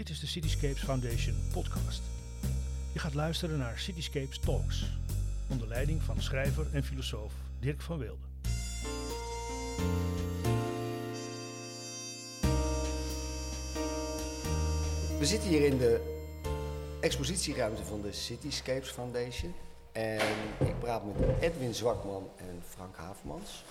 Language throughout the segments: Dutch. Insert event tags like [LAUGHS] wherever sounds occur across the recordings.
Dit is de Cityscapes Foundation podcast. Je gaat luisteren naar Cityscapes Talks, onder leiding van schrijver en filosoof Dirk van Weelde. We zitten hier in de expositieruimte van de Cityscapes Foundation. En ik praat met Edwin Zwakman en Frank Havermans.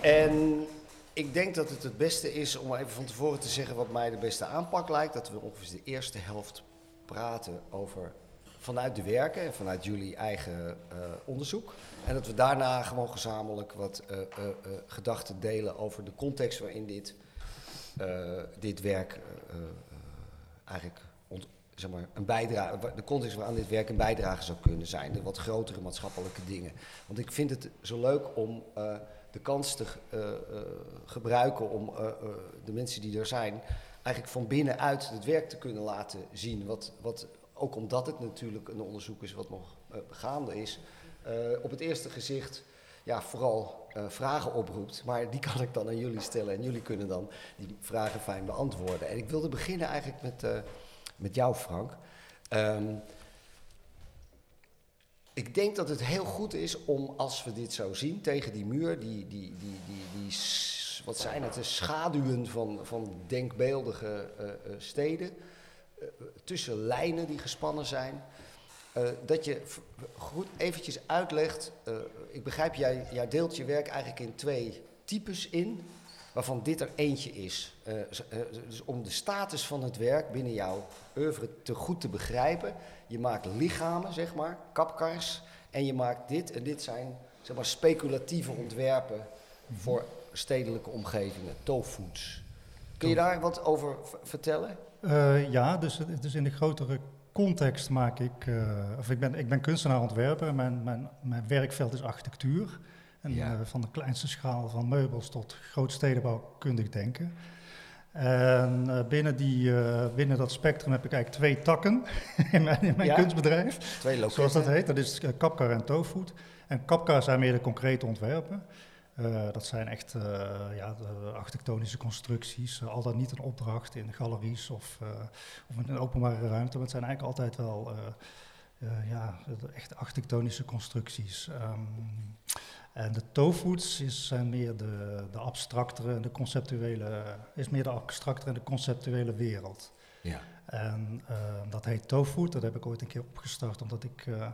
En ik denk dat het het beste is om even van tevoren te zeggen wat mij de beste aanpak lijkt. Dat we ongeveer de eerste helft praten over vanuit de werken en vanuit jullie eigen uh, onderzoek. En dat we daarna gewoon gezamenlijk wat uh, uh, gedachten delen over de context waarin dit, dit werk eigenlijk zeg maar, een bijdrage, de context waaraan dit werk een bijdrage zou kunnen zijn. De wat grotere maatschappelijke dingen. Want ik vind het zo leuk om de kans te uh, uh, gebruiken om uh, de mensen die er zijn eigenlijk van binnenuit het werk te kunnen laten zien. Wat, wat, ook omdat het natuurlijk een onderzoek is wat nog gaande is, op het eerste gezicht ja, vooral vragen oproept. Maar die kan ik dan aan jullie stellen en jullie kunnen dan die vragen fijn beantwoorden. En ik wilde beginnen eigenlijk met, met jou, Frank. Um, ik denk dat het heel goed is om, als we dit zo zien, tegen die muur, die, die, die, die, wat zijn het, de schaduwen van, van denkbeeldige uh, uh, steden, uh, tussen lijnen die gespannen zijn, dat je goed eventjes uitlegt, ik begrijp, jij, jij deelt je werk eigenlijk in twee types in, waarvan dit er eentje is. dus om de status van het werk binnen jouw oeuvre te goed te begrijpen, je maakt lichamen, zeg maar, kapkars. En je maakt dit. En dit zijn zeg maar, speculatieve ontwerpen voor stedelijke omgevingen, toefoods. Kun je daar wat over vertellen? Uh, ja, dus, dus in de grotere context maak ik, uh, of ik ben, ik ben kunstenaar-ontwerper. Mijn, mijn, mijn werkveld is architectuur. En ja. uh, van de kleinste schaal van meubels tot grootstedenbouwkundig denken. En uh, binnen, die, uh, binnen dat spectrum heb ik eigenlijk twee takken [LAUGHS] in mijn, in mijn ja, kunstbedrijf. Twee loketten. Zoals dat heet. Dat is uh, Kapkar en Tofood. En Kapkar zijn meer de concrete ontwerpen. dat zijn echt ja, architectonische constructies. al dan niet een opdracht in galeries of, of in een openbare ruimte. Maar het zijn eigenlijk altijd wel ja, echt architectonische constructies. Um, en de toefoods is, zijn meer de, de abstractere en de conceptuele, is meer de abstractere en de conceptuele wereld. Ja. En uh, dat heet tofood, dat heb ik ooit een keer opgestart omdat ik uh,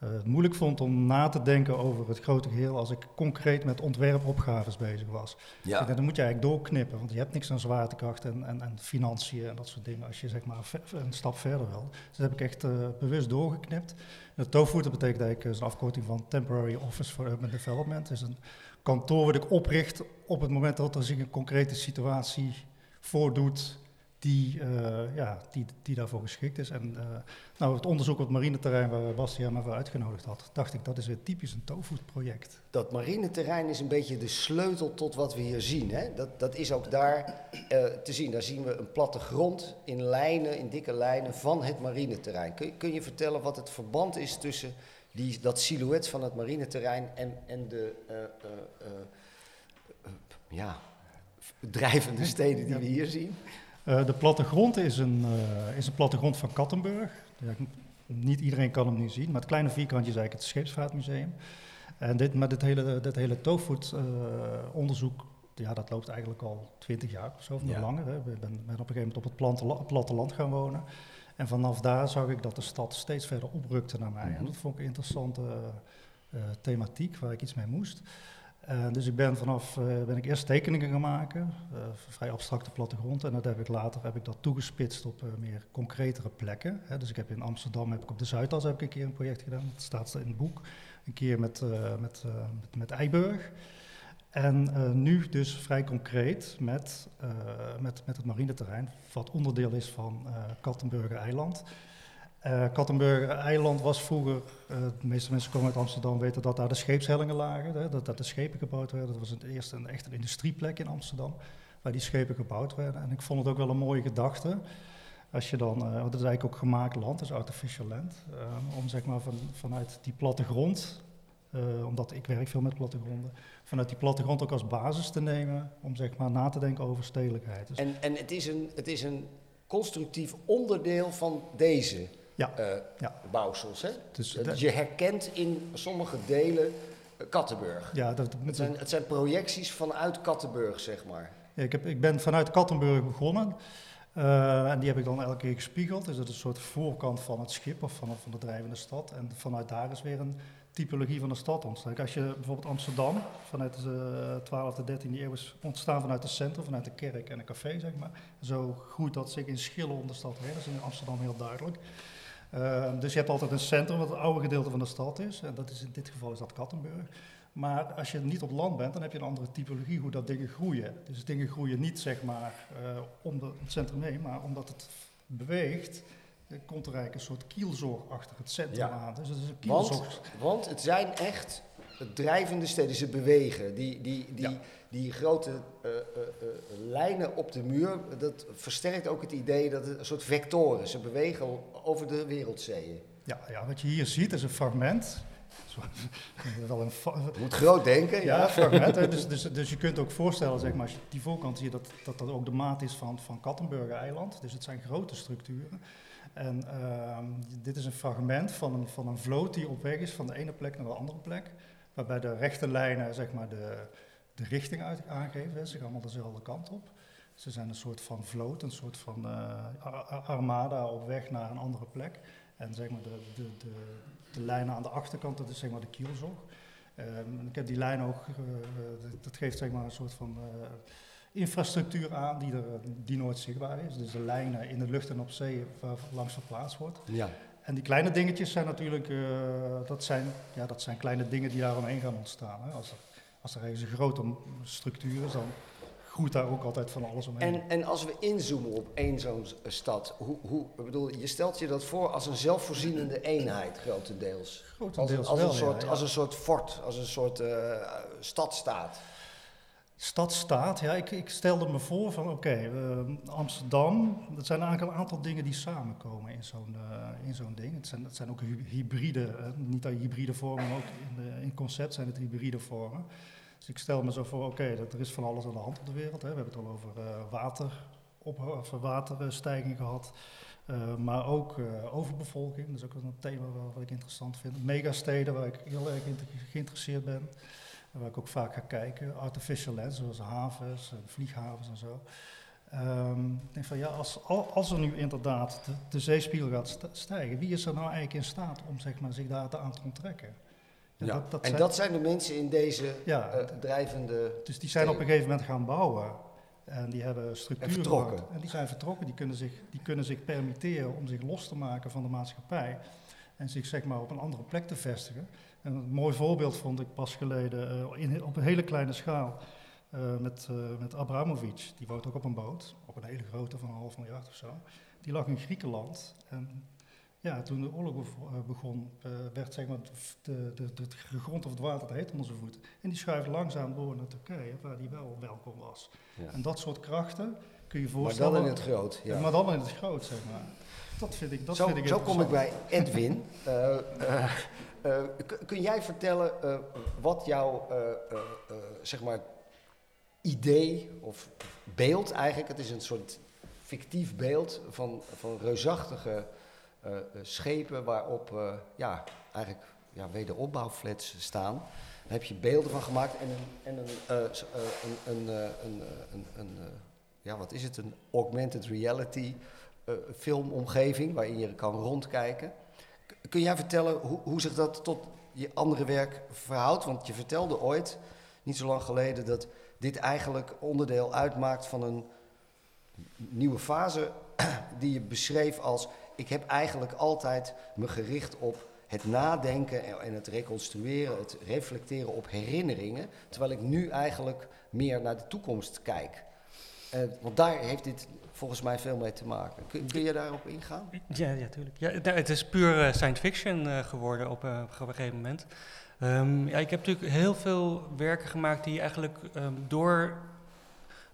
uh, het moeilijk vond om na te denken over het grote geheel als ik concreet met ontwerpopgaves bezig was. Ja. Ik dan moet je eigenlijk doorknippen, want je hebt niks aan zwaartekracht en, en, en financiën en dat soort dingen als je zeg maar een stap verder wil. Dus dat heb ik echt bewust doorgeknipt. De tofu, dat betekent eigenlijk een afkorting van Temporary Office for Urban Development. Het is een kantoor wat ik opricht op het moment dat er zich een concrete situatie voordoet die, uh, ja, die, die daarvoor geschikt is. En uh, nou, het onderzoek op het marineterrein waar Bastiaan me voor uitgenodigd had, dacht ik dat is weer typisch een tofu-project. Dat marineterrein is een beetje de sleutel tot wat we hier zien. Hè? Dat, dat is ook daar uh, te zien. Daar zien we een platte grond in lijnen, in dikke lijnen van het marineterrein. Kun, kun je vertellen wat het verband is tussen die, dat silhouet van het marineterrein en, en de ja, drijvende steden die we hier zien? Uh, de plattegrond is een, uh, is een plattegrond van Kattenburg. Niet iedereen kan hem nu zien, maar het kleine vierkantje is eigenlijk het Scheepsvaartmuseum. En dit, maar dit hele, dit hele uh, ja, dat loopt eigenlijk al twintig jaar of zo, of nog ja. langer. Hè. Ik ben, ben, op een gegeven moment op het platteland gaan wonen. En vanaf daar zag ik dat de stad steeds verder oprukte naar mij. Mm -hmm. En dat vond ik een interessante thematiek waar ik iets mee moest. Uh, dus ik ben vanaf, uh, ben ik eerst tekeningen gaan maken, uh, vrij abstracte plattegrond. En dat heb ik later heb ik dat toegespitst op meer concretere plekken. Hè. Dus ik heb in Amsterdam, heb ik op de Zuidas heb ik een keer een project gedaan, dat staat in het boek. Een keer met, met, met, met Eiburg. En nu dus vrij concreet met, met, met het marineterrein, wat onderdeel is van Kattenburger Eiland. Uh, Kattenburger eiland was vroeger, uh, de meeste mensen komen uit Amsterdam weten dat daar de scheepshellingen lagen, hè, dat, dat de schepen gebouwd werden. Dat was het eerst een, echt een industrieplek in Amsterdam, waar die schepen gebouwd werden. En ik vond het ook wel een mooie gedachte, als je dan, uh, want het is eigenlijk ook gemaakt land, dus artificial land, om zeg maar van, vanuit die plattegrond, omdat ik werk veel met plattegronden, vanuit die plattegrond ook als basis te nemen om zeg maar na te denken over stedelijkheid. Dus en, en het is een... Het is een constructief onderdeel van deze Ja, eh, ja. bouwsels. Hè? Dus Dat je herkent in sommige delen eh, Kattenburg. ja, dat, Het zijn, het zijn projecties vanuit Kattenburg, zeg maar. Ja, ik, heb, ik ben vanuit Kattenburg begonnen. Eh, en die heb ik dan elke keer gespiegeld. Dus dat is een soort voorkant van het schip of van, van de drijvende stad. En vanuit daar is weer een typologie van de stad ontstaan. Als je bijvoorbeeld Amsterdam vanuit de 12e, 13e eeuw is ontstaan vanuit het centrum, vanuit de kerk en een café, zeg maar. Zo groeit dat zich in schillen om de stad heen. Dat is in Amsterdam heel duidelijk. Eh, dus je hebt altijd een centrum wat het oude gedeelte van de stad is. En dat is in dit geval is dat Kattenburg. Maar als je niet op land bent, dan heb je een andere typologie hoe dat dingen groeien. Dus dingen groeien niet zeg maar eh, om de, het centrum heen, maar omdat het beweegt, eh, komt er eigenlijk een soort kielzorg achter het centrum Ja. aan. Dus het is een Want, kielzorg. want het zijn echt drijvende steden, ze bewegen. Die, die, die, Ja. die grote eh, lijnen op de muur, dat versterkt ook het idee dat het een soort vectoren, ze bewegen over de wereldzeeën. Ja, ja, wat je hier ziet is een fragment. [LAUGHS] Wel een Je moet groot denken, Ja, ja. fragment. hè. Dus, dus, dus je kunt ook voorstellen, zeg maar, als je die voorkant ziet, dat, dat dat ook de maat is van, van Kattenburger-eiland. Dus het zijn grote structuren. En ehm, dit is een fragment van een, van een vloot die op weg is van de ene plek naar de andere plek. Waarbij de rechte lijnen, zeg maar, de, de richting uit, aangeven. Ze gaan allemaal dezelfde kant op. Ze zijn een soort van vloot, een soort van eh, ar- ar- armada op weg naar een andere plek. En zeg maar de, de, de, de lijnen aan de achterkant, dat is zeg maar de kielzog. Ehm, ik heb die lijn ook, eh, eh, dat geeft zeg maar een soort van infrastructuur aan die, er, die nooit zichtbaar is. Dus de lijnen in de lucht en op zee waar langs verplaatst wordt. ja. En die kleine dingetjes zijn natuurlijk, dat, zijn, ja, dat zijn kleine dingen die daaromheen gaan ontstaan. Hè. Als, er, als er ergens een grote structuur is, dan groeit daar ook altijd van alles omheen. En, en als we inzoomen op één zo'n s- stad, hoe, hoe, ik bedoel, je stelt je dat voor als een zelfvoorzienende eenheid, grotendeels. Grotendeels als, een, soort, ja. als een soort fort, als een soort eh, stadstaat. Stadstaat, ja, ik, ik stelde me voor van oké, eh, Amsterdam, dat zijn eigenlijk een aantal dingen die samenkomen in zo'n eh, in zo'n ding. Het zijn, het zijn ook hy- hybride, eh, niet dat hybride vormen, maar ook in, in concept zijn het hybride vormen. Dus ik stel me zo voor, oké, dat er is van alles aan de hand op de wereld. Hè. We hebben het al over eh, water, op, waterstijging gehad, eh, maar ook eh, overbevolking. Dat is ook een thema wat ik interessant vind. Megasteden, waar ik heel erg inter- geïnteresseerd ben. En waar ik ook vaak ga kijken, artificial land, zoals havens en vlieghavens en zo. Ehm, ik denk van ja, als, al- als er nu inderdaad de, zeespiegel gaat st- stijgen, wie is er nou eigenlijk in staat om zeg maar, zich daar aan te onttrekken? En dat- dat en zijn- dat zijn de mensen in deze Ja, eh, drijvende... dus die zijn op een gegeven moment gaan bouwen. En die hebben structuren En vertrokken. En die zijn vertrokken. Die kunnen, zich, die kunnen zich permitteren om zich los te maken van de maatschappij. En zich zeg maar op een andere plek te vestigen. En een mooi voorbeeld vond ik pas geleden eh, in, op een hele kleine schaal. eh, met, eh, met Abramovic. Die woont ook op een boot. Op een hele grote van een half miljard of zo. Die lag in Griekenland. En ja, toen de oorlog eh, begon, eh, werd zeg maar de, de, de, de grond of het water te heet onder zijn voeten. En die schuift langzaam door naar Turkije, waar die wel welkom was. Ja. En dat soort krachten kun je Maar voorstellen. dan in het groot, ja. Maar dan in het groot, zeg maar. Dat vind ik, dat zo, vind ik zo kom ik bij Edwin. [LAUGHS] Eh, kun jij vertellen wat jouw zeg maar idee of beeld eigenlijk, het is een soort fictief beeld van, van reusachtige schepen waarop eh, ja, eigenlijk ja, wederopbouwflats staan. Daar heb je beelden van gemaakt en een, en een, eh, eh, een, een, eh, eh, eh, ja, wat is het, een augmented reality eh, filmomgeving waarin je kan rondkijken. Kun jij vertellen hoe, hoe zich dat tot je andere werk verhoudt? Want je vertelde ooit, niet zo lang geleden, dat dit eigenlijk onderdeel uitmaakt van een nieuwe fase die je beschreef als ik heb eigenlijk altijd me gericht op het nadenken en- het reconstrueren, het reflecteren op herinneringen, terwijl ik nu eigenlijk meer naar de toekomst kijk. Eh, want daar heeft dit volgens mij veel mee te maken. Kun, je daarop ingaan? Ja, ja, tuurlijk. Ja, het, het is puur eh, science fiction eh, geworden op, op een gegeven moment. Ehm, ja, ik heb natuurlijk heel veel werken gemaakt die eigenlijk ehm, door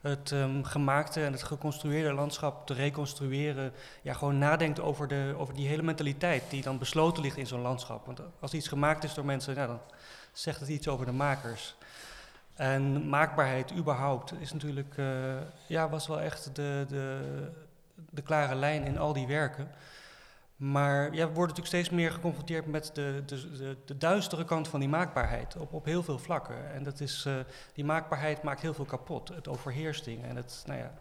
het ehm, gemaakte en het geconstrueerde landschap te reconstrueren, ja, gewoon nadenkt over, de, over die hele mentaliteit die dan besloten ligt in zo'n landschap. Want als iets gemaakt is door mensen, dan zegt het iets over de makers. En maakbaarheid überhaupt is natuurlijk, eh, ja, was wel echt de, de, de klare lijn in al die werken. Maar ja, we worden natuurlijk steeds meer geconfronteerd met de, de, de, de duistere kant van die maakbaarheid op, op heel veel vlakken. En dat is, uh, die maakbaarheid maakt heel veel kapot. Het overheerst dingen. En het, nou ja,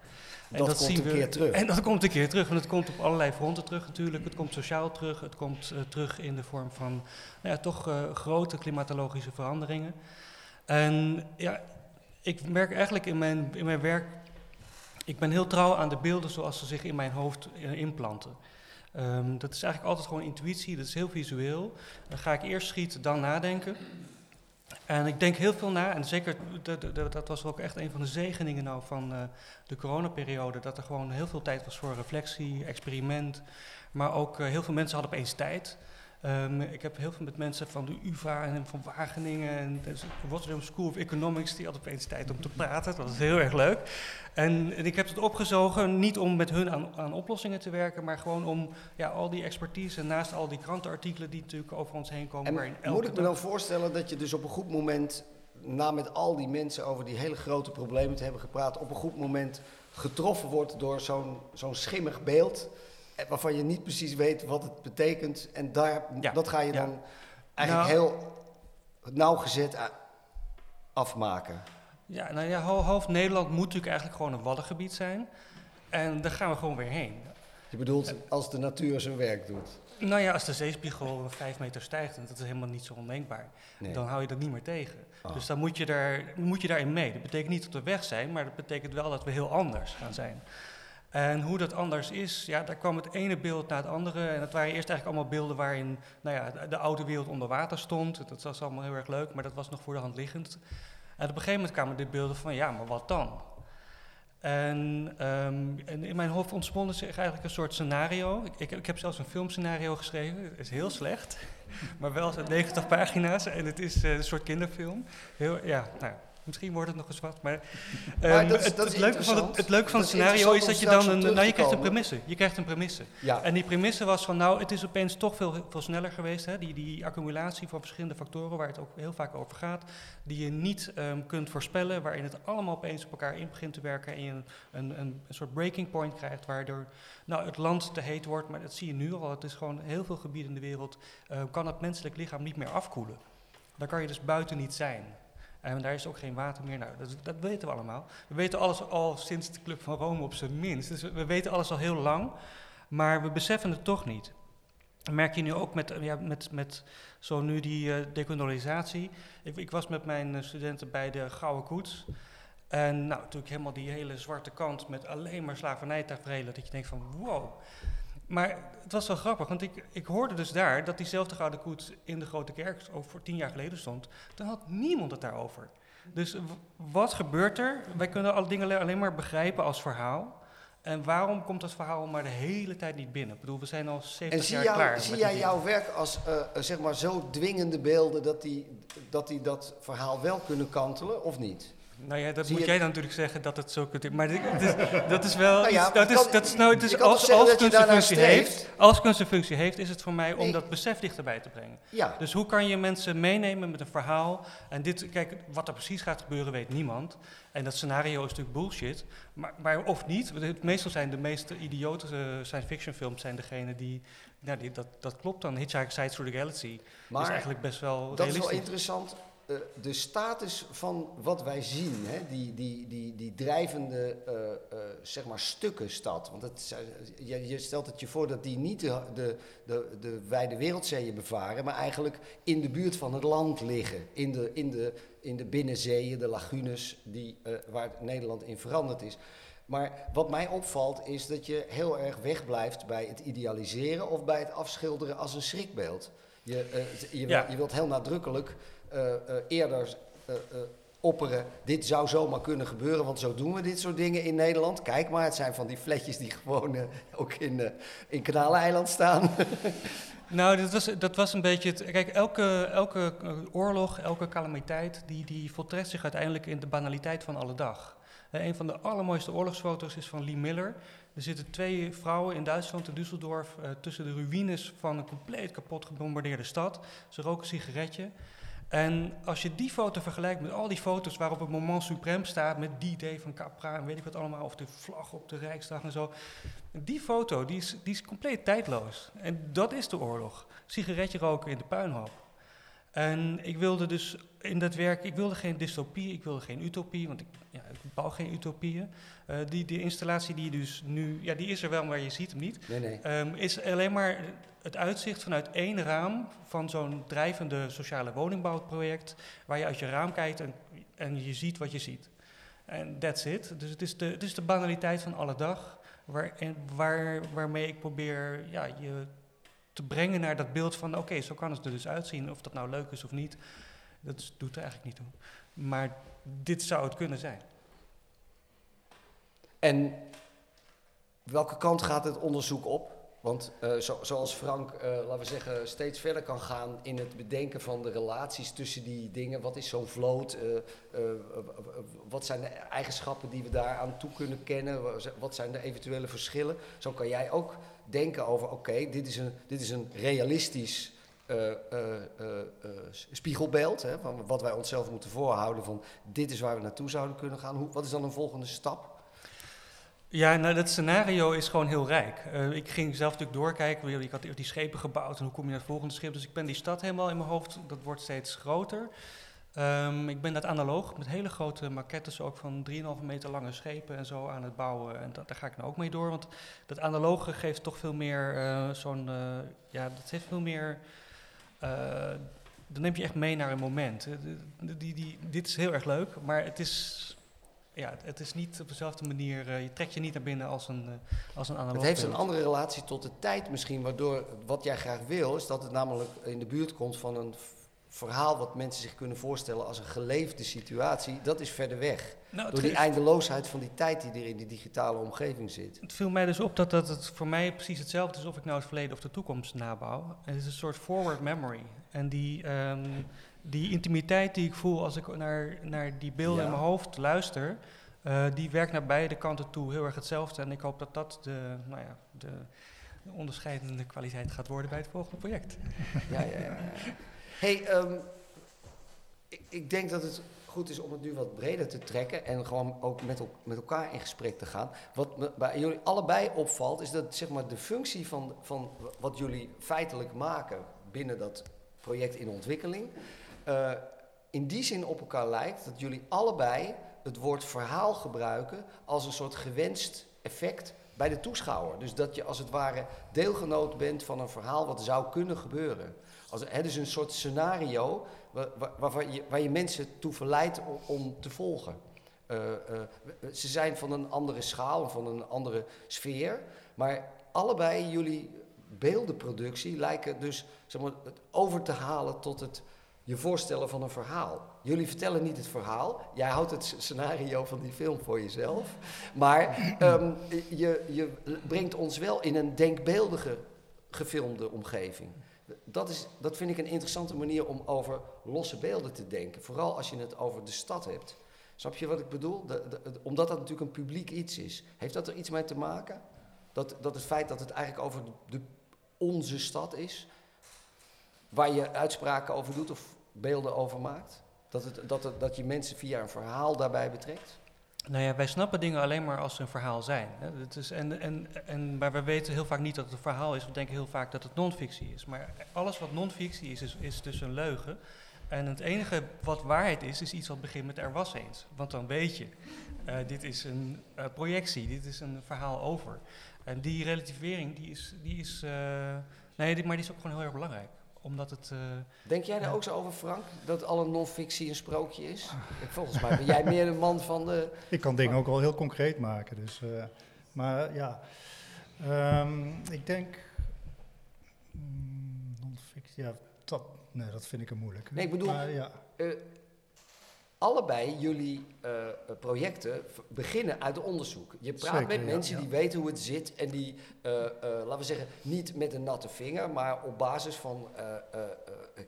en dat, komt een keer terug. En dat komt een keer terug. En het komt op allerlei fronten terug natuurlijk. Het komt sociaal terug. Het komt uh, terug in de vorm van nou ja, toch uh, grote klimatologische veranderingen. En ja, ik merk eigenlijk in mijn, in mijn werk, ik ben heel trouw aan de beelden zoals ze zich in mijn hoofd inplanten. Um, dat is eigenlijk altijd gewoon intuïtie, dat is heel visueel. Dan ga ik eerst schieten, dan nadenken. En ik denk heel veel na, en zeker dat was ook echt een van de zegeningen nou van uh, de coronaperiode, dat er gewoon heel veel tijd was voor reflectie, experiment, maar ook uh, heel veel mensen hadden opeens tijd. Um, ik heb heel veel met mensen van de UvA en van Wageningen en de Rotterdam School of Economics, die hadden opeens tijd om te praten. Dat was heel erg leuk. En, en ik heb het opgezogen, niet om met hun aan, aan, oplossingen te werken, maar gewoon om ja, al die expertise naast al die krantenartikelen die natuurlijk over ons heen komen. En moet ik me dan voorstellen dat je dus op een goed moment, na met al die mensen over die hele grote problemen te hebben gepraat, op een goed moment getroffen wordt door zo'n zo'n schimmig beeld waarvan je niet precies weet wat het betekent. En daar, dat ga je dan eigenlijk nou, heel nauwgezet afmaken. Ja, nou ja, half Nederland moet natuurlijk eigenlijk gewoon een waddengebied zijn. En daar gaan we gewoon weer heen. Je bedoelt als de natuur zijn werk doet? Nou ja, als de zeespiegel vijf meter stijgt, en dat is helemaal niet zo ondenkbaar, dan hou je dat niet meer tegen. Ah. Dus dan moet je, daar, moet je daarin mee. Dat betekent niet dat we weg zijn, maar dat betekent wel dat we heel anders gaan zijn. En hoe dat anders is, ja, daar kwam het ene beeld naar het andere. En dat waren eerst eigenlijk allemaal beelden waarin nou ja, de, oude wereld onder water stond. Dat was allemaal heel erg leuk, maar dat was nog voor de hand liggend. En op een gegeven moment kwamen de beelden van, ja, maar wat dan? En, um, en in mijn hoofd ontspande zich eigenlijk een soort scenario. Ik, ik, heb zelfs een filmscenario geschreven. Het is heel slecht, [LAUGHS] maar wel 90 pagina's. En het is uh, een soort kinderfilm. Heel, ja, nou, Misschien wordt het nog eens wat. Maar, um, dat is, het, dat het, leuke van het, het, leuke van het scenario is dat je dan een. Nou, je krijgt een premisse. Je krijgt een premisse. Ja. En die premisse was van nou, het is opeens toch veel, veel sneller geweest. Hè? Die, die accumulatie van verschillende factoren waar het ook heel vaak over gaat. Die je niet um, kunt voorspellen. Waarin het allemaal opeens op elkaar in begint te werken. En je een, een, een, een soort breaking point krijgt. Waardoor nou, het land te heet wordt. Maar dat zie je nu al. Het is gewoon heel veel gebieden in de wereld. Uh, kan het menselijk lichaam niet meer afkoelen. Dan kan je dus buiten niet zijn. En daar is ook geen water meer. Nou, dat, dat, weten we allemaal. We weten alles al sinds de Club van Rome op zijn minst. Dus we, weten alles al heel lang, maar we beseffen het toch niet. Dat merk je nu ook met, ja, met, met zo nu die uh, decolonisatie. Ik, ik, was met mijn uh, studenten bij de Gouden Koets. En nou, natuurlijk helemaal die hele zwarte kant met alleen maar slavernijtaferelen. Dat je denkt van wow. Maar het was wel grappig, want ik, ik hoorde dus daar dat diezelfde gouden koets in de Grote Kerk over tien jaar geleden stond. Dan had niemand het daarover. Dus wat gebeurt er? Wij kunnen alle dingen alleen maar begrijpen als verhaal. En waarom komt dat verhaal maar de hele tijd niet binnen? Ik bedoel, we zijn al 70 jaar jou, klaar. Zie jij jouw werk als uh, zeg maar zo dwingende beelden dat die, dat die dat verhaal wel kunnen kantelen of niet? Nou ja, dat moet jij dan natuurlijk zeggen dat het zo kunt. Maar dat is wel. Nou ja, dat is, dat is, nou, als, als kunst een functie heeft, als kunst een functie heeft, is het voor mij om dat besef dichterbij te brengen. Ja. Dus hoe kan je mensen meenemen met een verhaal? En dit, kijk, wat er precies gaat gebeuren, weet niemand. En dat scenario is natuurlijk bullshit. Maar, maar of niet, meestal zijn de meest idiote science fiction films zijn degene die. Nou, die, dat, dat klopt dan. Hitchhiker's Side Through the Galaxy maar is eigenlijk best wel. Dat is wel interessant eh, de status van wat wij zien, hè, die, die, die, die drijvende uh, uh, zeg maar stukkenstad. Want het, je, je, stelt het je voor dat die niet de, de, de, de, wijde wereldzeeën bevaren, maar eigenlijk in de buurt van het land liggen. In de, in de, in de binnenzeeën, de lagunes die, waar Nederland in veranderd is. Maar wat mij opvalt is dat je heel erg wegblijft bij het idealiseren of bij het afschilderen als een schrikbeeld. Je, je, ja. je wilt heel nadrukkelijk eerder opperen, dit zou zomaar kunnen gebeuren, want zo doen we dit soort dingen in Nederland. Kijk maar, het zijn van die fletjes die gewoon ook in, in Kanaleiland staan. [LAUGHS] Nou, dat was, dat was een beetje het. Kijk, elke, elke oorlog, elke calamiteit, die, die voltrekt zich uiteindelijk in de banaliteit van alle dag. een van de allermooiste oorlogsfoto's is van Lee Miller. Er zitten twee vrouwen in Duitsland, in Düsseldorf, tussen de ruïnes van een compleet kapot gebombardeerde stad. Ze roken een sigaretje. En als je die foto vergelijkt met al die foto's waarop het moment suprem staat, met die day van Capra en weet ik wat allemaal, of de vlag op de Rijksdag en zo. Die foto, die is, die is compleet tijdloos. En dat is de oorlog. Sigaretje roken in de puinhoop. En ik wilde dus in dat werk, ik wilde geen dystopie, ik wilde geen utopie, want ik, ja, ik bouw geen utopieën. Uh, die, die installatie die dus nu, ja, die is er wel, maar je ziet hem niet. Nee, nee. Um, is alleen maar het uitzicht vanuit één raam van zo'n drijvende sociale woningbouwproject, waar je uit je raam kijkt en, en je ziet wat je ziet. En that's it. Dus het is de, het is de banaliteit van alle dag, waar, en waar, waarmee ik probeer ja, je te brengen naar dat beeld van, oké, zo kan het er dus uitzien, of dat nou leuk is of niet. Dat doet er eigenlijk niet toe. Maar dit zou het kunnen zijn. En welke kant gaat het onderzoek op? Want uh, zo, zoals Frank, uh, laten we zeggen, steeds verder kan gaan in het bedenken van de relaties tussen die dingen. Wat is zo'n vloot? Uh, wat zijn de eigenschappen die we daar aan toe kunnen kennen? Wat zijn de eventuele verschillen? Zo kan jij ook denken over, oké, dit, is een, dit is een realistisch spiegelbeeld. Hè, van wat wij onszelf moeten voorhouden van dit is waar we naartoe zouden kunnen gaan. Hoe, wat is dan een volgende stap? Ja, nou, dat scenario is gewoon heel rijk. Ik ging zelf natuurlijk doorkijken. Ik had die schepen gebouwd en hoe kom je naar het volgende schip. Dus ik ben die stad helemaal in mijn hoofd. Dat wordt steeds groter. Um, ik ben dat analoog met hele grote maquettes ook van 3,5 meter lange schepen en zo aan het bouwen. En dat, daar ga ik nou ook mee door. Want dat analoge geeft toch veel meer uh, zo'n. Uh, ja, dat heeft veel meer. dan neem je echt mee naar een moment. Die, die, die, dit is heel erg leuk, maar het is ja, het is niet op dezelfde manier, je trekt je niet naar binnen als een, als een analoog Het heeft een andere relatie tot de tijd misschien, waardoor wat jij graag wil, is dat het namelijk in de buurt komt van een verhaal wat mensen zich kunnen voorstellen als een geleefde situatie. Dat is verder weg. Nou, door die eindeloosheid van die tijd die er in die digitale omgeving zit. Het viel mij dus op dat, dat het voor mij precies hetzelfde is of ik nou het verleden of de toekomst nabouw. Het is een soort forward memory. En die... Um, die intimiteit die ik voel als ik naar, naar die beelden in mijn hoofd luister, uh, die werkt naar beide kanten toe heel erg hetzelfde. En ik hoop dat dat de, nou ja, de, de onderscheidende kwaliteit gaat worden bij het volgende project. Ja, ja, ja. Hey, um, ik, ik, denk dat het goed is om het nu wat breder te trekken en gewoon ook met, met elkaar in gesprek te gaan. Wat me bij jullie allebei opvalt, is dat zeg maar, de functie van, van wat jullie feitelijk maken binnen dat project in ontwikkeling, uh, in die zin op elkaar lijkt dat jullie allebei het woord verhaal gebruiken als een soort gewenst effect bij de toeschouwer. Dus dat je als het ware deelgenoot bent van een verhaal wat zou kunnen gebeuren. Als, is een soort scenario waar, waar, je, waar je mensen toe verleidt om, te volgen. Uh, uh, ze zijn van een andere schaal, van een andere sfeer. Maar allebei jullie beeldenproductie lijken dus zeg maar, het over te halen tot het je voorstellen van een verhaal. Jullie vertellen niet het verhaal, jij houdt het scenario van die film voor jezelf, maar um, je, je brengt ons wel in een denkbeeldige gefilmde omgeving. Dat, is, dat vind ik een interessante manier om over losse beelden te denken, vooral als je het over de stad hebt. Snap je wat ik bedoel? Omdat dat natuurlijk een publiek iets is. Heeft dat er iets mee te maken? Dat, dat het feit dat het eigenlijk over de, onze stad is, waar je uitspraken over doet of beelden over maakt? Dat, het, dat, dat je mensen via een verhaal daarbij betrekt? Nou ja, wij snappen dingen alleen maar als ze een verhaal zijn. Hè. Het is, en, en, en, maar we weten heel vaak niet dat het een verhaal is. We denken heel vaak dat het non-fictie is. Maar alles wat non-fictie is, is, is dus een leugen. En het enige wat waarheid is, is iets wat begint met er was eens. Want dan weet je, uh, dit is een uh, projectie, dit is een verhaal over. En die relativering, die is, die is uh, nee, maar die is ook gewoon heel erg belangrijk omdat het... Uh, Denk jij daar ook zo over, Frank? Dat alle non-fictie een sprookje is? Volgens mij ben jij meer een man van de... Ik kan dingen ook wel heel concreet maken. Dus, uh, maar ja, um, ik denk... Mm, non-fictie, ja, dat, nee, dat vind ik een moeilijk. Nee, ik bedoel... Maar, ja. Allebei jullie uh, projecten beginnen uit onderzoek. Je praat met mensen die weten hoe het zit en die, uh, uh, laten we zeggen, niet met een natte vinger, maar op basis van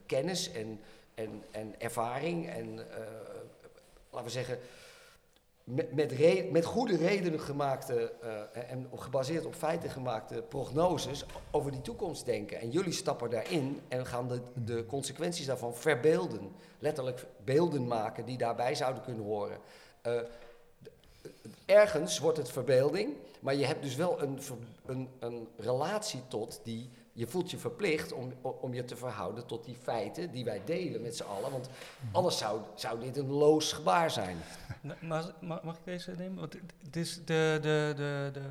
kennis en, en, en ervaring en, laten we zeggen, met, goede redenen gemaakte eh, en gebaseerd op feiten gemaakte prognoses over die toekomst denken. En jullie stappen daarin en gaan de, de consequenties daarvan verbeelden. Letterlijk beelden maken die daarbij zouden kunnen horen. Eh, ergens wordt het verbeelding, maar je hebt dus wel een, een, een relatie tot die. Je voelt je verplicht om, om je te verhouden tot die feiten die wij delen met z'n allen. Want anders zou, zou dit een loos gebaar zijn. Maar, mag, ik deze nemen? Want is de, de, de, de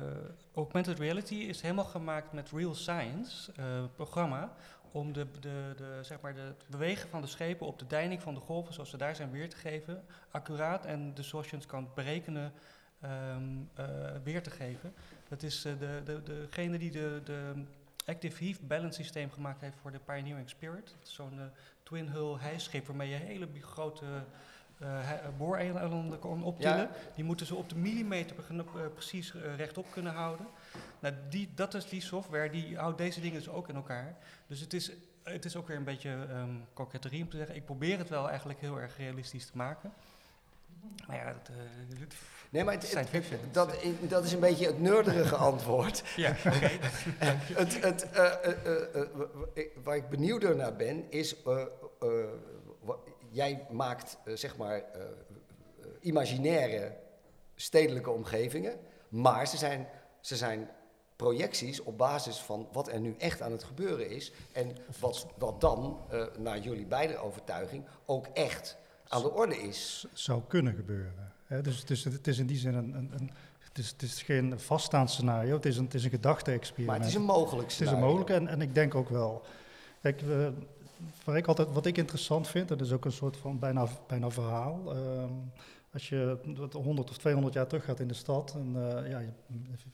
augmented reality is helemaal gemaakt met Real Science eh, programma om de, de, de, zeg maar de, het bewegen van de schepen op de deining van de golven zoals ze daar zijn weer te geven, accuraat en je het kan berekenen ehm, eh, weer te geven. Dat is eh, de, de, degene die de, de Active Heave Balance systeem gemaakt heeft voor de Pioneering Spirit. Zo'n eh, twin hull hijschip waarmee je hele grote eh hij- booreilanden kan optillen. Ja. Die moeten ze op de millimeter eh, precies eh, rechtop kunnen houden. Nou, die, dat is die software, die houdt deze dingen dus ook in elkaar. Dus het is, het is ook weer een beetje koketterie om te zeggen. Ik probeer het wel eigenlijk heel erg realistisch te maken. Maar ja, eh, het- Nee, maar het- het- dat, dat is een beetje het nerdige [LAUGHS] antwoord. ja, oké. [LAUGHS] het, het, eh, eh, waar ik benieuwder naar ben, is... jij maakt, zeg maar, imaginaire stedelijke omgevingen. Maar ze zijn, ze zijn projecties op basis van wat er nu echt aan het gebeuren is. En wat, wat dan, naar jullie beide overtuiging, ook echt aan de orde is. zou kunnen gebeuren. Hè? Dus het is, het is in die zin een, een, een het, is, het is geen vaststaand scenario, het is een, het is een gedachte-experiment. Maar het is een mogelijk Het is een scenario. mogelijke en, en ik denk ook wel. Kijk, we, waar ik altijd, wat ik interessant vind, dat is ook een soort van bijna, bijna verhaal. ehm, als je wat 100 of 200 jaar terug gaat in de stad, en eh, ja,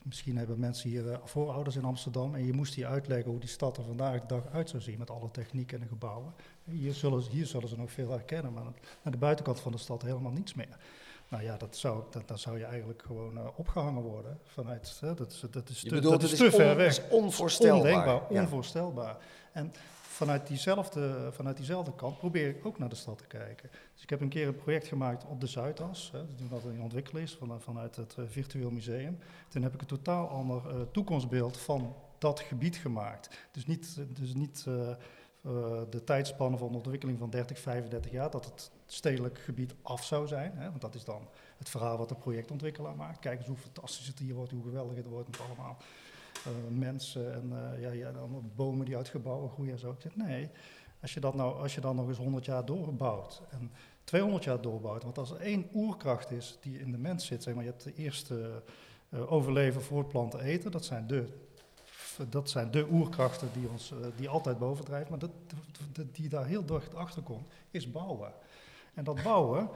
misschien hebben mensen hier eh, voorouders in Amsterdam, en je moest die uitleggen hoe die stad er vandaag de dag uit zou zien met alle techniek en de gebouwen. Hier zullen, ze- hier zullen ze nog veel herkennen, maar aan de buitenkant van de stad helemaal niets meer. Nou ja, dat zou, dat, dan zou je eigenlijk gewoon eh, opgehangen worden vanuit. Hè, dat, is, dat is Je te, bedoelt, dat is te on- ver weg. is onvoorstelbaar. Ondenkbaar, Ja. onvoorstelbaar. En vanuit diezelfde, vanuit diezelfde kant probeer ik ook naar de stad te kijken. Dus ik heb een keer een project gemaakt op de Zuidas, hè, dat in ontwikkeling is, van, vanuit het eh, Virtueel Museum. Toen heb ik een totaal ander eh, toekomstbeeld van dat gebied gemaakt. Dus niet, dus niet eh, de tijdspanne van de ontwikkeling van 30, 35 jaar, dat het stedelijk gebied af zou zijn. Hè, want dat is dan het verhaal wat de projectontwikkelaar maakt. Kijk eens hoe fantastisch het hier wordt, hoe geweldig het wordt met allemaal mensen en eh, ja, ja, dan bomen die uit gebouwen groeien en zo. Ik nee, als je, dat nou, als je dan nog eens 100 jaar doorbouwt en 200 jaar doorbouwt, want als er één oerkracht is die in de mens zit, zeg maar, je hebt de eerste eh, overleven, voortplanten, eten, dat zijn de, dat zijn de oerkrachten die, ons, eh, die altijd bovendrijven, maar dat- die daar heel dicht achter komt, is bouwen. En dat bouwen,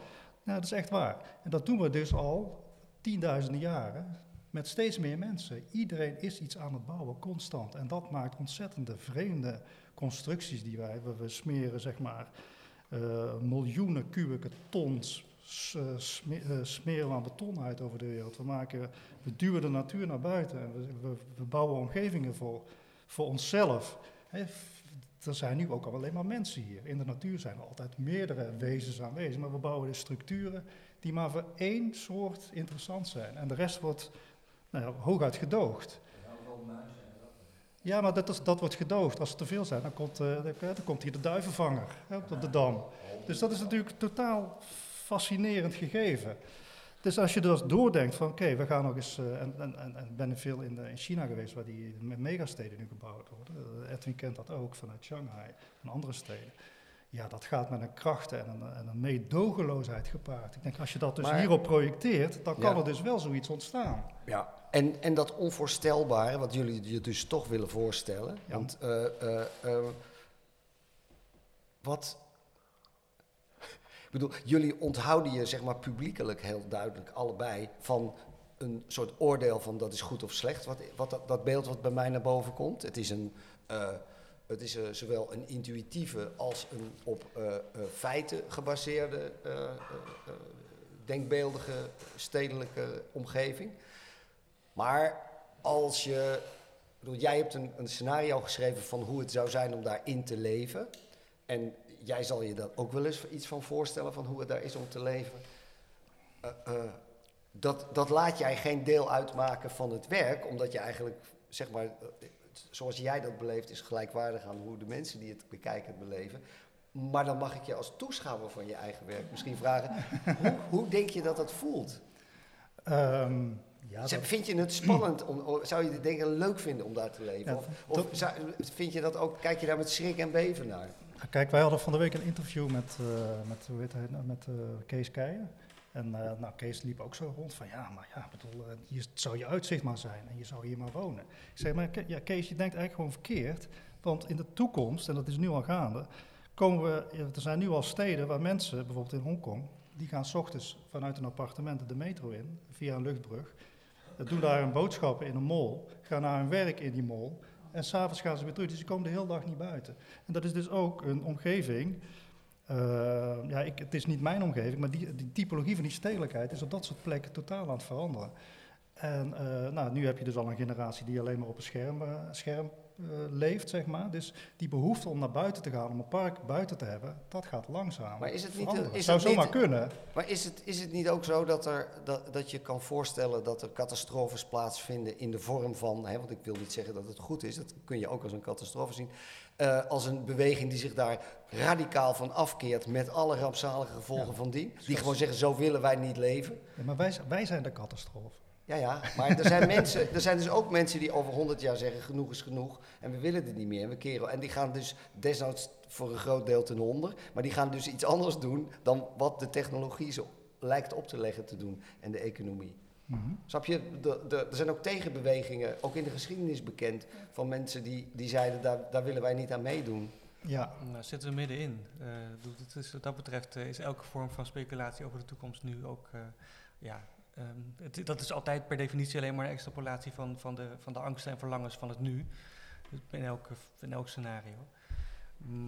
nou, dat is echt waar. En dat doen we dus al tienduizenden jaren met steeds meer mensen. Iedereen is iets aan het bouwen, constant. En dat maakt ontzettende vreemde constructies die wij hebben. We smeren zeg maar eh, miljoenen kubieke tons eh, eh, smeren we aan beton uit over de wereld. We, maken, we duwen de natuur naar buiten. En we, we, we bouwen omgevingen voor, voor onszelf. Er zijn nu ook al alleen maar mensen hier. In de natuur zijn er altijd meerdere wezens aanwezig. Maar we bouwen de structuren die maar voor één soort interessant zijn. En de rest wordt nou ja, hooguit gedoogd. Ja, maar dat, is, dat wordt gedoogd. Als er te veel zijn, dan komt, eh, dan, dan komt hier de duivenvanger hè, op de dam. Dus dat is natuurlijk een totaal fascinerend gegeven. Dus als je dus doordenkt van oké, we gaan nog eens, eh, en, en, en, ben veel in, eh, in China geweest waar die me- megasteden nu gebouwd worden. Eh, Edwin kent dat ook vanuit Shanghai en andere steden. Ja, dat gaat met een kracht en een, en een meedogenloosheid gepaard. Ik denk, als je dat dus Maar- hierop projecteert, dan kan Ja. er dus wel zoiets ontstaan. Ja, en, en dat onvoorstelbare, wat jullie je dus toch willen voorstellen. Ja. Want eh, eh, eh, wat. Ik bedoel, jullie onthouden je zeg maar publiekelijk heel duidelijk allebei van een soort oordeel van dat is goed of slecht. Wat, wat dat, dat beeld wat bij mij naar boven komt. Het is, een, het is zowel een intuïtieve als een op feiten gebaseerde, denkbeeldige stedelijke omgeving. Maar als je. bedoel, jij hebt een, een scenario geschreven van hoe het zou zijn om daarin te leven. En jij zal je daar ook wel eens iets van voorstellen van hoe het daar is om te leven. Eh, eh, dat, dat laat jij geen deel uitmaken van het werk, omdat je eigenlijk, zeg maar, eh, zoals jij dat beleeft, is gelijkwaardig aan hoe de mensen die het bekijken het beleven. Maar dan mag ik je als toeschouwer van je eigen werk misschien vragen, hoe, hoe denk je dat dat voelt? Ehm, ja, Zeg, dat- Vind je het spannend? Om, zou je het denk ik leuk vinden om daar te leven? Ja, of of zou- vind je dat ook, kijk je daar met schrik en beven naar? Kijk, wij hadden van de week een interview met, eh, met, hoe heet hij, nou, met eh, Kees Keijer. En eh, nou, Kees liep ook zo rond van, ja, maar ja, bedoel, hier zou je uitzicht maar zijn en je zou hier maar wonen. Ik zeg, maar ja, Kees, je denkt eigenlijk gewoon verkeerd. Want in de toekomst, en dat is nu al gaande, komen we, er zijn nu al steden waar mensen, bijvoorbeeld in Hongkong, die gaan s ochtends vanuit een appartement de metro in, via een luchtbrug. Doen daar hun boodschappen in een mall, gaan naar hun werk in die mall. En s'avonds gaan ze weer terug, dus ze komen de hele dag niet buiten. En dat is dus ook een omgeving. eh, ja, ik, het is niet mijn omgeving, maar die, die typologie van die stedelijkheid is op dat soort plekken totaal aan het veranderen. En eh, nou, nu heb je dus al een generatie die alleen maar op een scherm, eh, scherm leeft, zeg maar. Dus die behoefte om naar buiten te gaan, om een park buiten te hebben, dat gaat langzaam. Maar is het niet veranderen. een- is zou het niet- zomaar kunnen. Maar is het, is het niet ook zo dat, er, dat, dat je kan voorstellen dat er catastrofes plaatsvinden in de vorm van, hè, want ik wil niet zeggen dat het goed is, dat kun je ook als een catastrofe zien, eh, als een beweging die zich daar radicaal van afkeert met alle rampzalige gevolgen Ja. van die, die gewoon zeggen zo willen wij niet leven. Ja, maar wij, wij zijn de catastrofe. Ja, ja, maar er zijn, [LAUGHS] mensen, er zijn dus ook mensen die over 100 jaar zeggen genoeg is genoeg en we willen dit niet meer en we keren. En die gaan dus desnoods voor een groot deel ten onder, maar die gaan dus iets anders doen dan wat de technologie zo lijkt op te leggen te doen en de economie. Mhm. Snap je? De, de, er zijn ook tegenbewegingen, ook in de geschiedenis bekend, van mensen die, die zeiden daar, daar willen wij niet aan meedoen. Ja, Nou, zitten we middenin. Eh, het is, wat dat betreft eh, is elke vorm van speculatie over de toekomst nu ook... eh, ja, ehm, dat is altijd per definitie alleen maar een extrapolatie van, van, de, van de angsten en verlangens van het nu. In elk, in elk scenario.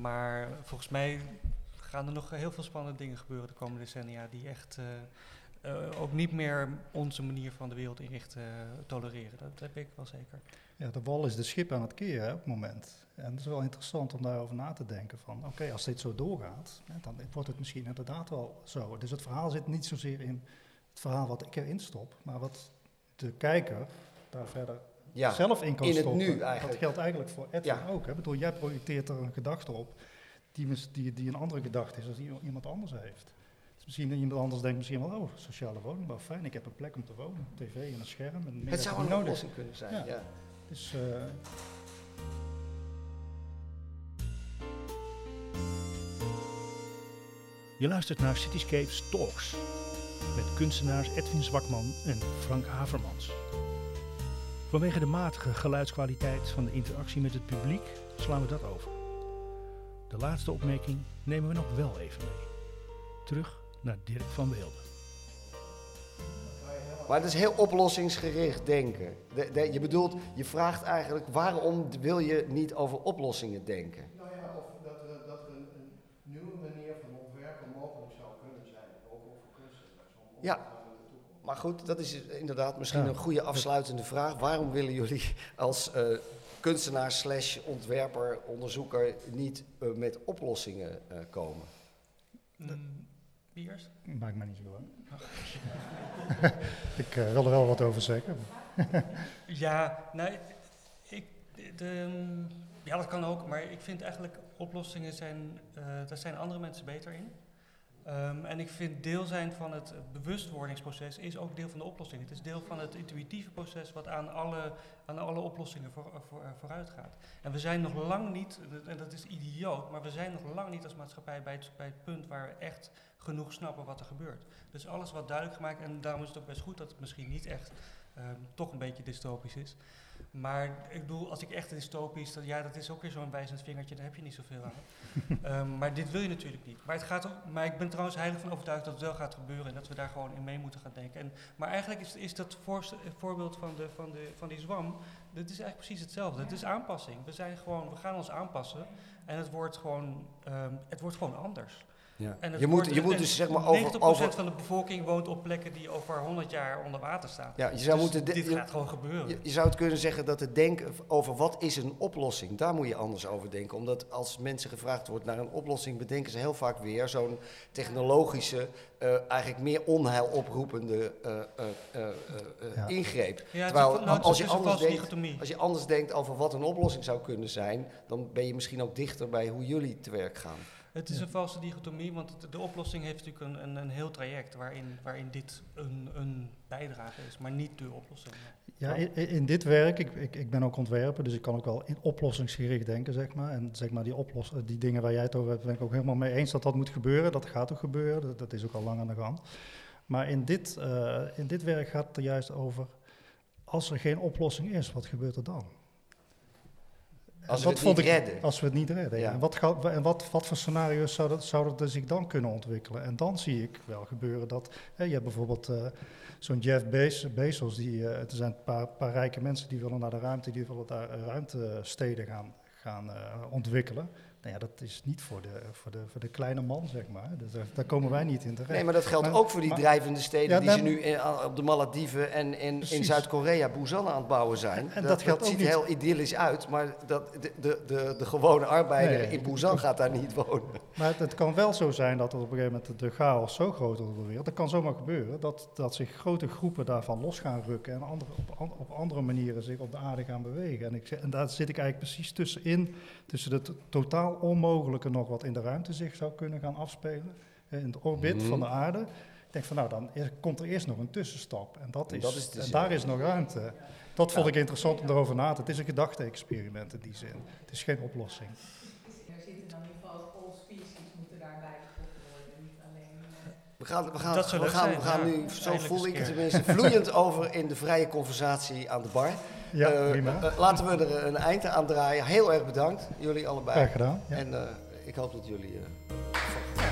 Maar volgens mij gaan er nog heel veel spannende dingen gebeuren de komende decennia... die echt eh, eh, ook niet meer onze manier van de wereld inrichten eh, tolereren. Dat heb ik wel zeker. Ja, de wal is de schip aan het keren op het moment. En het is wel interessant om daarover na te denken van, oké, als dit zo doorgaat, dan wordt het misschien inderdaad wel zo. Dus het verhaal zit niet zozeer in het verhaal wat ik erin stop, maar wat de kijker daar verder Ja, zelf in kan in het stoppen. nu eigenlijk. Dat geldt eigenlijk voor Edwin Ja. ook. Hè. Ik bedoel, jij projecteert er een gedachte op die, die, die een andere gedachte is dan die iemand anders heeft. Dus misschien iemand anders denkt misschien wel, oh, sociale woningbouw, fijn, ik heb een plek om te wonen, tv en een scherm. En meer het zou een oplossing kunnen zijn. Ja. Ja. Dus, eh, Je luistert naar Cityscapes Talks kunstenaars Edwin Zwakman en Frank Havermans. Vanwege de matige geluidskwaliteit van de interactie met het publiek slaan we dat over. De laatste opmerking nemen we nog wel even mee. Terug naar Dirk van Weelde. Maar het is heel oplossingsgericht denken. De, je bedoelt, je vraagt eigenlijk waarom wil je niet over oplossingen denken? Nou ja, of dat er, dat er een, een nieuwe manier van ontwerpen mogelijk zou kunnen zijn, ook voor kunstenaars, om om Ja. Maar goed, dat is inderdaad misschien Ja. een goede afsluitende vraag. Waarom willen jullie als eh, kunstenaar slash ontwerper, onderzoeker niet eh, met oplossingen eh, komen? Mm, wie eerst? maakt mij niet zo uit. [LAUGHS] ik wil er wel wat over zeggen. [LAUGHS] Ja, nou, ik, de, ja, dat kan ook, maar ik vind eigenlijk oplossingen zijn, eh, daar zijn andere mensen beter in. Ehm, en ik vind deel zijn van het bewustwordingsproces is ook deel van de oplossing. Het is deel van het intuïtieve proces wat aan alle, aan alle oplossingen voor, voor, vooruit gaat. En we zijn nog lang niet, en dat is idioot, maar we zijn nog lang niet als maatschappij bij het, bij het punt waar we echt genoeg snappen wat er gebeurt. Dus alles wat duidelijk gemaakt, en daarom is het ook best goed dat het misschien niet echt ehm, toch een beetje dystopisch is. Maar ik bedoel, als ik echt dystopisch, dat, ja, dat is ook weer zo'n wijzend vingertje, daar heb je niet zoveel aan. [LAUGHS] Ehm, maar dit wil je natuurlijk niet. Maar, het gaat maar ik ben trouwens heilig van overtuigd dat het wel gaat gebeuren en dat we daar gewoon in mee moeten gaan denken. En, maar eigenlijk is, is dat voorbeeld van, de, van, de, van die zwam, dat is eigenlijk precies hetzelfde. Het is aanpassing. We, zijn gewoon, we gaan ons aanpassen en het wordt gewoon, ehm, het wordt gewoon anders. Ja. En het Je moet, je moet en dus zeg maar 90% over... over van de bevolking woont op plekken die over 100 jaar onder water staan. ja, je zou Dus moeten... dit je- gaat gewoon gebeuren. Je, je zou het kunnen zeggen dat het denken over wat is een oplossing, daar moet je anders over denken. Omdat als mensen gevraagd wordt naar een oplossing, bedenken ze heel vaak weer zo'n technologische, eh, eigenlijk meer onheil oproepende eh, eh, eh, eh, eh, Ja. ingreep. ja, terwijl nou, als je een anders valse denkt- dichotomie. Als je anders denkt over wat een oplossing zou kunnen zijn, dan ben je misschien ook dichter bij hoe jullie te werk gaan. Het is een valse dichotomie, want de oplossing heeft natuurlijk een, een, een heel traject waarin, waarin dit een, een bijdrage is, maar niet de oplossing. Ja, in, dit werk, ik, ik, ik ben ook ontwerper, dus ik kan ook wel in oplossingsgericht denken, zeg maar. En zeg maar die, oplos, eh, die dingen waar jij het over hebt, ben ik ook helemaal mee eens dat dat moet gebeuren. Dat gaat ook gebeuren, dat, dat is ook al lang aan de gang. Maar in dit, eh, in dit werk gaat het er juist over, als er geen oplossing is, wat gebeurt er dan? Als we het niet ik- redden. Als we het niet redden. ja. En, wat, gaat- en wat, wat voor scenario's zouden zou er zich dan kunnen ontwikkelen? En dan zie ik wel gebeuren dat. Hè, je hebt bijvoorbeeld eh, zo'n Jeff Bez- Bezos. Die, eh, er zijn een paar, paar rijke mensen die willen naar de ruimte. Die willen daar eh, ruimtesteden gaan, gaan eh, ontwikkelen. Nou ja, dat is niet voor de, voor de, voor de kleine man, zeg maar. Dus daar, daar komen wij niet in terecht. Nee, maar dat geldt Maar- ook voor die maar- drijvende steden Ja, die dan- ze nu in- op de Malediven en in, in. Zuid-Korea, Busan aan het bouwen zijn. En dat geldt ook ziet niet- heel idyllisch uit, maar dat, de, de, de, de gewone arbeider Nee, in Busan dat- gaat daar niet wonen. Maar het, het kan wel zo zijn dat er op een gegeven moment de chaos zo groot wordt op de wereld. Dat kan zomaar gebeuren. Dat, dat zich grote groepen daarvan los gaan rukken. En andere, op, an- op andere manieren zich op de aarde gaan bewegen. En, ik, en daar zit ik eigenlijk precies tussenin. Tussen het totaal onmogelijke nog wat in de ruimte zich zou kunnen gaan afspelen. eh, In het orbit Mhm. van de aarde. Ik denk van nou, dan is- komt er eerst nog een tussenstap. En, dat is, dat is dus- en daar is nog ruimte. Dat vond Ja. ik interessant om erover na te Het is een gedachte-experiment in die zin. Het is geen oplossing. Zitten dan in ieder geval all species moeten daarbij getrokken worden, niet alleen... We gaan, we gaan, we gaan, zijn, we gaan ja. nu, zo voel ik het tenminste, vloeiend [LAUGHS] over in de vrije conversatie aan de bar. Ja, Eh, prima. eh, laten we er een eind aan draaien. Heel erg bedankt, jullie allebei. Graag gedaan. Ja. En eh, ik hoop dat jullie... eh,